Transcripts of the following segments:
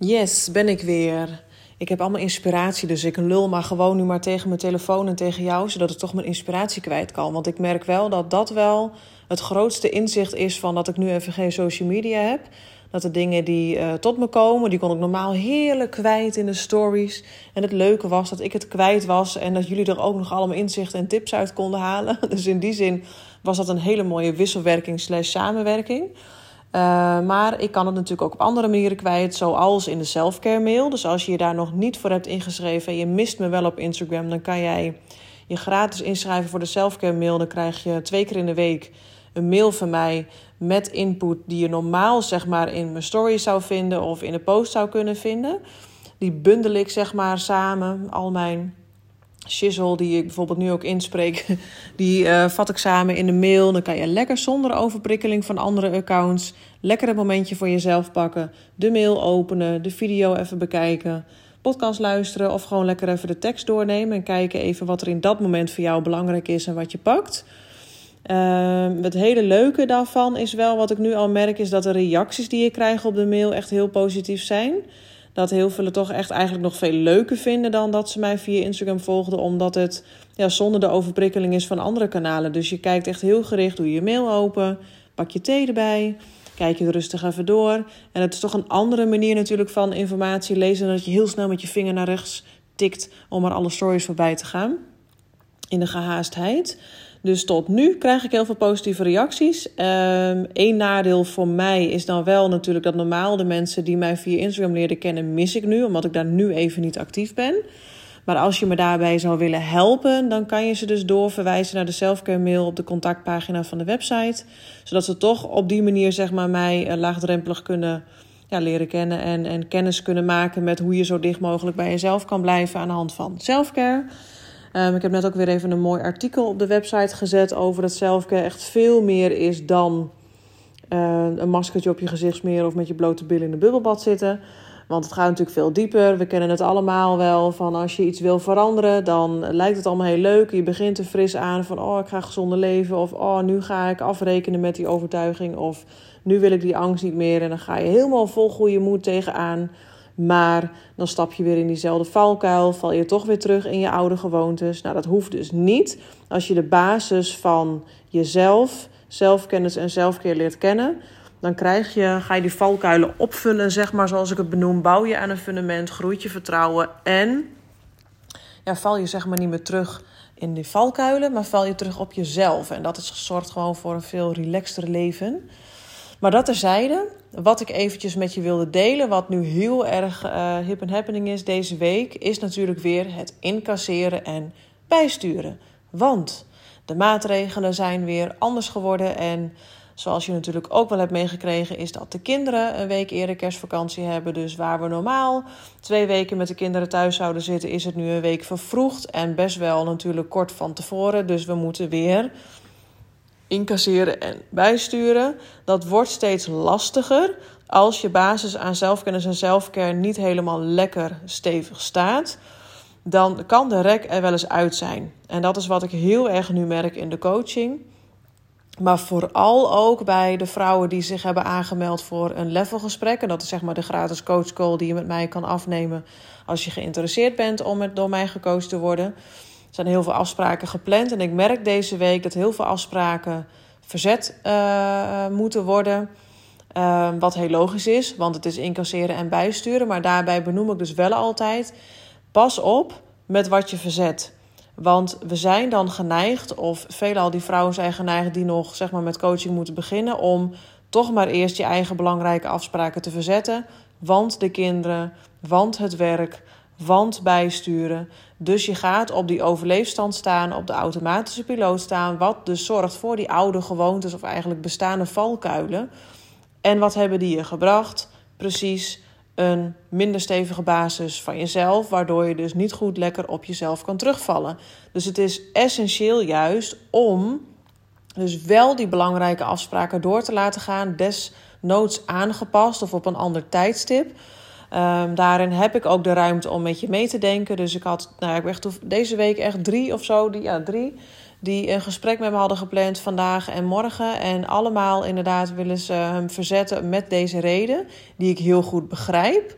Yes, ben ik weer. Ik heb allemaal inspiratie, dus ik lul maar gewoon nu maar tegen mijn telefoon en tegen jou, zodat ik toch mijn inspiratie kwijt kan. Want ik merk wel dat dat wel het grootste inzicht is van dat ik nu even geen social media heb. Dat de dingen die uh, tot me komen, die kon ik normaal heerlijk kwijt in de stories. En het leuke was dat ik het kwijt was en dat jullie er ook nog allemaal inzichten en tips uit konden halen. Dus in die zin was dat een hele mooie wisselwerking slash samenwerking. Uh, maar ik kan het natuurlijk ook op andere manieren kwijt, zoals in de selfcare mail. Dus als je je daar nog niet voor hebt ingeschreven en je mist me wel op Instagram, dan kan jij je gratis inschrijven voor de selfcare mail. Dan krijg je twee keer in de week een mail van mij met input die je normaal zeg maar in mijn story zou vinden of in een post zou kunnen vinden. Die bundel ik zeg maar samen, al mijn shizzle die ik bijvoorbeeld nu ook inspreek, die uh, vat ik samen in de mail. Dan kan je lekker zonder overprikkeling van andere accounts lekker een momentje voor jezelf pakken. De mail openen, de video even bekijken, podcast luisteren of gewoon lekker even de tekst doornemen en kijken even wat er in dat moment voor jou belangrijk is en wat je pakt. Uh, het hele leuke daarvan is wel, wat ik nu al merk, is dat de reacties die je krijgt op de mail echt heel positief zijn. Dat heel veel het toch echt eigenlijk nog veel leuker vinden dan dat ze mij via Instagram volgden, omdat het ja, zonder de overprikkeling is van andere kanalen. Dus je kijkt echt heel gericht, doe je mail open, pak je thee erbij, kijk je rustig even door. En het is toch een andere manier natuurlijk van informatie lezen dan dat je heel snel met je vinger naar rechts tikt om er alle stories voorbij te gaan. In de gehaastheid. Dus tot nu krijg ik heel veel positieve reacties. Eén ehm, nadeel voor mij is dan wel natuurlijk dat normaal de mensen die mij via Instagram leren kennen, mis ik nu, omdat ik daar nu even niet actief ben. Maar als je me daarbij zou willen helpen, dan kan je ze dus doorverwijzen naar de selfcare mail op de contactpagina van de website. Zodat ze toch op die manier zeg maar, mij uh, laagdrempelig kunnen ja, leren kennen en, en kennis kunnen maken met hoe je zo dicht mogelijk bij jezelf kan blijven aan de hand van selfcare. Um, ik heb net ook weer even een mooi artikel op de website gezet over dat selfcare echt veel meer is dan uh, een maskertje op je gezicht smeren of met je blote billen in de bubbelbad zitten. Want het gaat natuurlijk veel dieper. We kennen het allemaal wel van als je iets wil veranderen, dan lijkt het allemaal heel leuk. Je begint er fris aan van oh, ik ga gezonder leven. Of oh, nu ga ik afrekenen met die overtuiging. Of nu wil ik die angst niet meer. En dan ga je helemaal vol goede moed tegenaan. Maar dan stap je weer in diezelfde valkuil, val je toch weer terug in je oude gewoontes. Nou, dat hoeft dus niet. Als je de basis van jezelf, zelfkennis en zelfkeer leert kennen, dan krijg je, ga je die valkuilen opvullen, zeg maar zoals ik het benoem. Bouw je aan een fundament, groeit je vertrouwen en ja, val je zeg maar niet meer terug in die valkuilen, maar val je terug op jezelf. En dat is, zorgt gewoon voor een veel relaxter leven. Maar dat terzijde, wat ik eventjes met je wilde delen, wat nu heel erg uh, hip en happening is deze week, is natuurlijk weer het incasseren en bijsturen. Want de maatregelen zijn weer anders geworden en zoals je natuurlijk ook wel hebt meegekregen, is dat de kinderen een week eerder kerstvakantie hebben. Dus waar we normaal twee weken met de kinderen thuis zouden zitten, is het nu een week vervroegd. En best wel natuurlijk kort van tevoren. Dus we moeten weer incasseren en bijsturen. Dat wordt steeds lastiger als je basis aan zelfkennis en zelfcare niet helemaal lekker stevig staat. Dan kan de rek er wel eens uit zijn. En dat is wat ik heel erg nu merk in de coaching. Maar vooral ook bij de vrouwen die zich hebben aangemeld voor een levelgesprek. En dat is zeg maar de gratis coachcall die je met mij kan afnemen als je geïnteresseerd bent om door mij gecoacht te worden. Er zijn heel veel afspraken gepland. En ik merk deze week dat heel veel afspraken verzet uh, moeten worden. Uh, wat heel logisch is, want het is incasseren en bijsturen. Maar daarbij benoem ik dus wel altijd: pas op met wat je verzet. Want we zijn dan geneigd, of veelal die vrouwen zijn geneigd die nog zeg maar, met coaching moeten beginnen, om toch maar eerst je eigen belangrijke afspraken te verzetten. Want de kinderen, want het werk, want bijsturen. Dus je gaat op die overleefstand staan, op de automatische piloot staan, wat dus zorgt voor die oude gewoontes of eigenlijk bestaande valkuilen. En wat hebben die je gebracht? Precies een minder stevige basis van jezelf, waardoor je dus niet goed lekker op jezelf kan terugvallen. Dus het is essentieel juist om dus wel die belangrijke afspraken door te laten gaan, desnoods aangepast of op een ander tijdstip. Um, daarin heb ik ook de ruimte om met je mee te denken. Dus ik had, nou, ik deze week echt drie of zo, die, ja, drie, die een gesprek met me hadden gepland vandaag en morgen. En allemaal inderdaad willen ze hem verzetten met deze reden, die ik heel goed begrijp.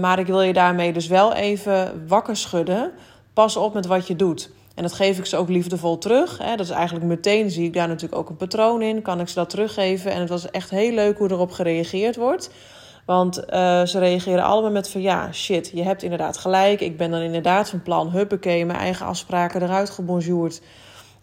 maar ik wil je daarmee dus wel even wakker schudden. Pas op met wat je doet. En dat geef ik ze ook liefdevol terug. Hè. Dat is eigenlijk meteen, zie ik daar natuurlijk ook een patroon in. Kan ik ze dat teruggeven? En het was echt heel leuk hoe erop gereageerd wordt. Want uh, ze reageren allemaal met van ja, shit, je hebt inderdaad gelijk. Ik ben dan inderdaad van plan, huppakee, mijn eigen afspraken eruit gebonjourd.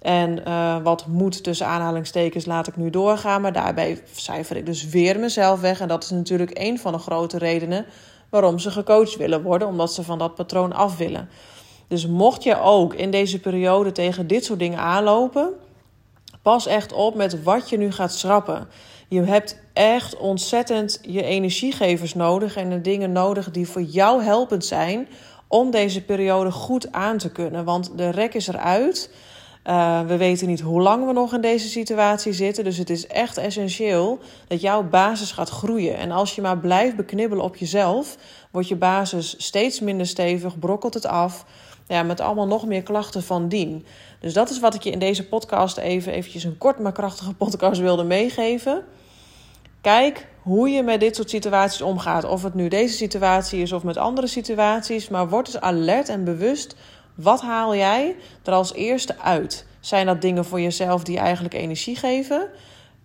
En uh, wat moet tussen aanhalingstekens laat ik nu doorgaan. Maar daarbij cijfer ik dus weer mezelf weg. En dat is natuurlijk een van de grote redenen waarom ze gecoacht willen worden. Omdat ze van dat patroon af willen. Dus mocht je ook in deze periode tegen dit soort dingen aanlopen, pas echt op met wat je nu gaat schrappen. Je hebt echt ontzettend je energiegevers nodig en de dingen nodig die voor jou helpend zijn om deze periode goed aan te kunnen. Want de rek is eruit. Uh, we weten niet hoe lang we nog in deze situatie zitten. Dus het is echt essentieel dat jouw basis gaat groeien. En als je maar blijft beknibbelen op jezelf, wordt je basis steeds minder stevig, brokkelt het af ja, met allemaal nog meer klachten van dien. Dus dat is wat ik je in deze podcast even eventjes een kort maar krachtige podcast wilde meegeven. Kijk hoe je met dit soort situaties omgaat. Of het nu deze situatie is of met andere situaties. Maar word dus alert en bewust. Wat haal jij er als eerste uit? Zijn dat dingen voor jezelf die eigenlijk energie geven?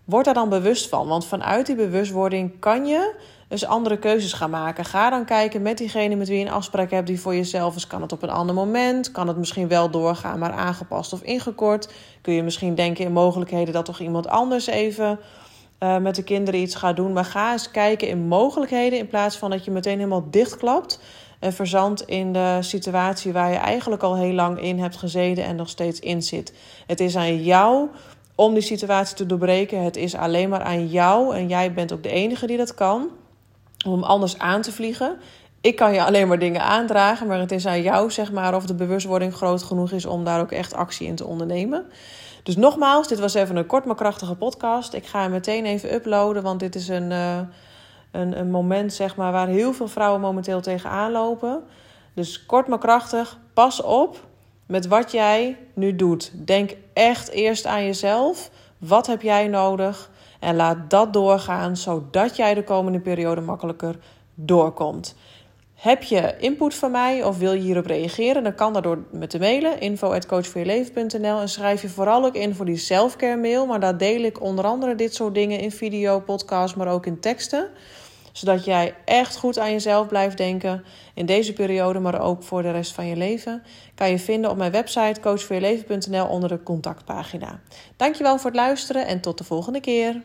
Word daar dan bewust van. Want vanuit die bewustwording kan je dus andere keuzes gaan maken. Ga dan kijken met diegene met wie je een afspraak hebt die voor jezelf is. Kan het op een ander moment? Kan het misschien wel doorgaan, maar aangepast of ingekort? Kun je misschien denken in mogelijkheden dat toch iemand anders even uh, met de kinderen iets gaat doen? Maar ga eens kijken in mogelijkheden in plaats van dat je meteen helemaal dichtklapt. En verzandt in de situatie waar je eigenlijk al heel lang in hebt gezeten en nog steeds in zit. Het is aan jou om die situatie te doorbreken. Het is alleen maar aan jou en jij bent ook de enige die dat kan om anders aan te vliegen. Ik kan je alleen maar dingen aandragen, maar het is aan jou, zeg maar, of de bewustwording groot genoeg is om daar ook echt actie in te ondernemen. Dus nogmaals, dit was even een kort maar krachtige podcast. Ik ga hem meteen even uploaden, want dit is een, uh, een, een moment, zeg maar, waar heel veel vrouwen momenteel tegenaan lopen. Dus kort maar krachtig, pas op met wat jij nu doet. Denk echt eerst aan jezelf. Wat heb jij nodig? En laat dat doorgaan, zodat jij de komende periode makkelijker doorkomt. Heb je input van mij of wil je hierop reageren? Dan kan dat door me te mailen, info.coachvoorjeleven.nl. En schrijf je vooral ook in voor die selfcare mail. Maar daar deel ik onder andere dit soort dingen in video, podcast, maar ook in teksten. Zodat jij echt goed aan jezelf blijft denken in deze periode, maar ook voor de rest van je leven. Kan je vinden op mijn website coachvoorjeleven.nl onder de contactpagina. Dankjewel voor het luisteren en tot de volgende keer.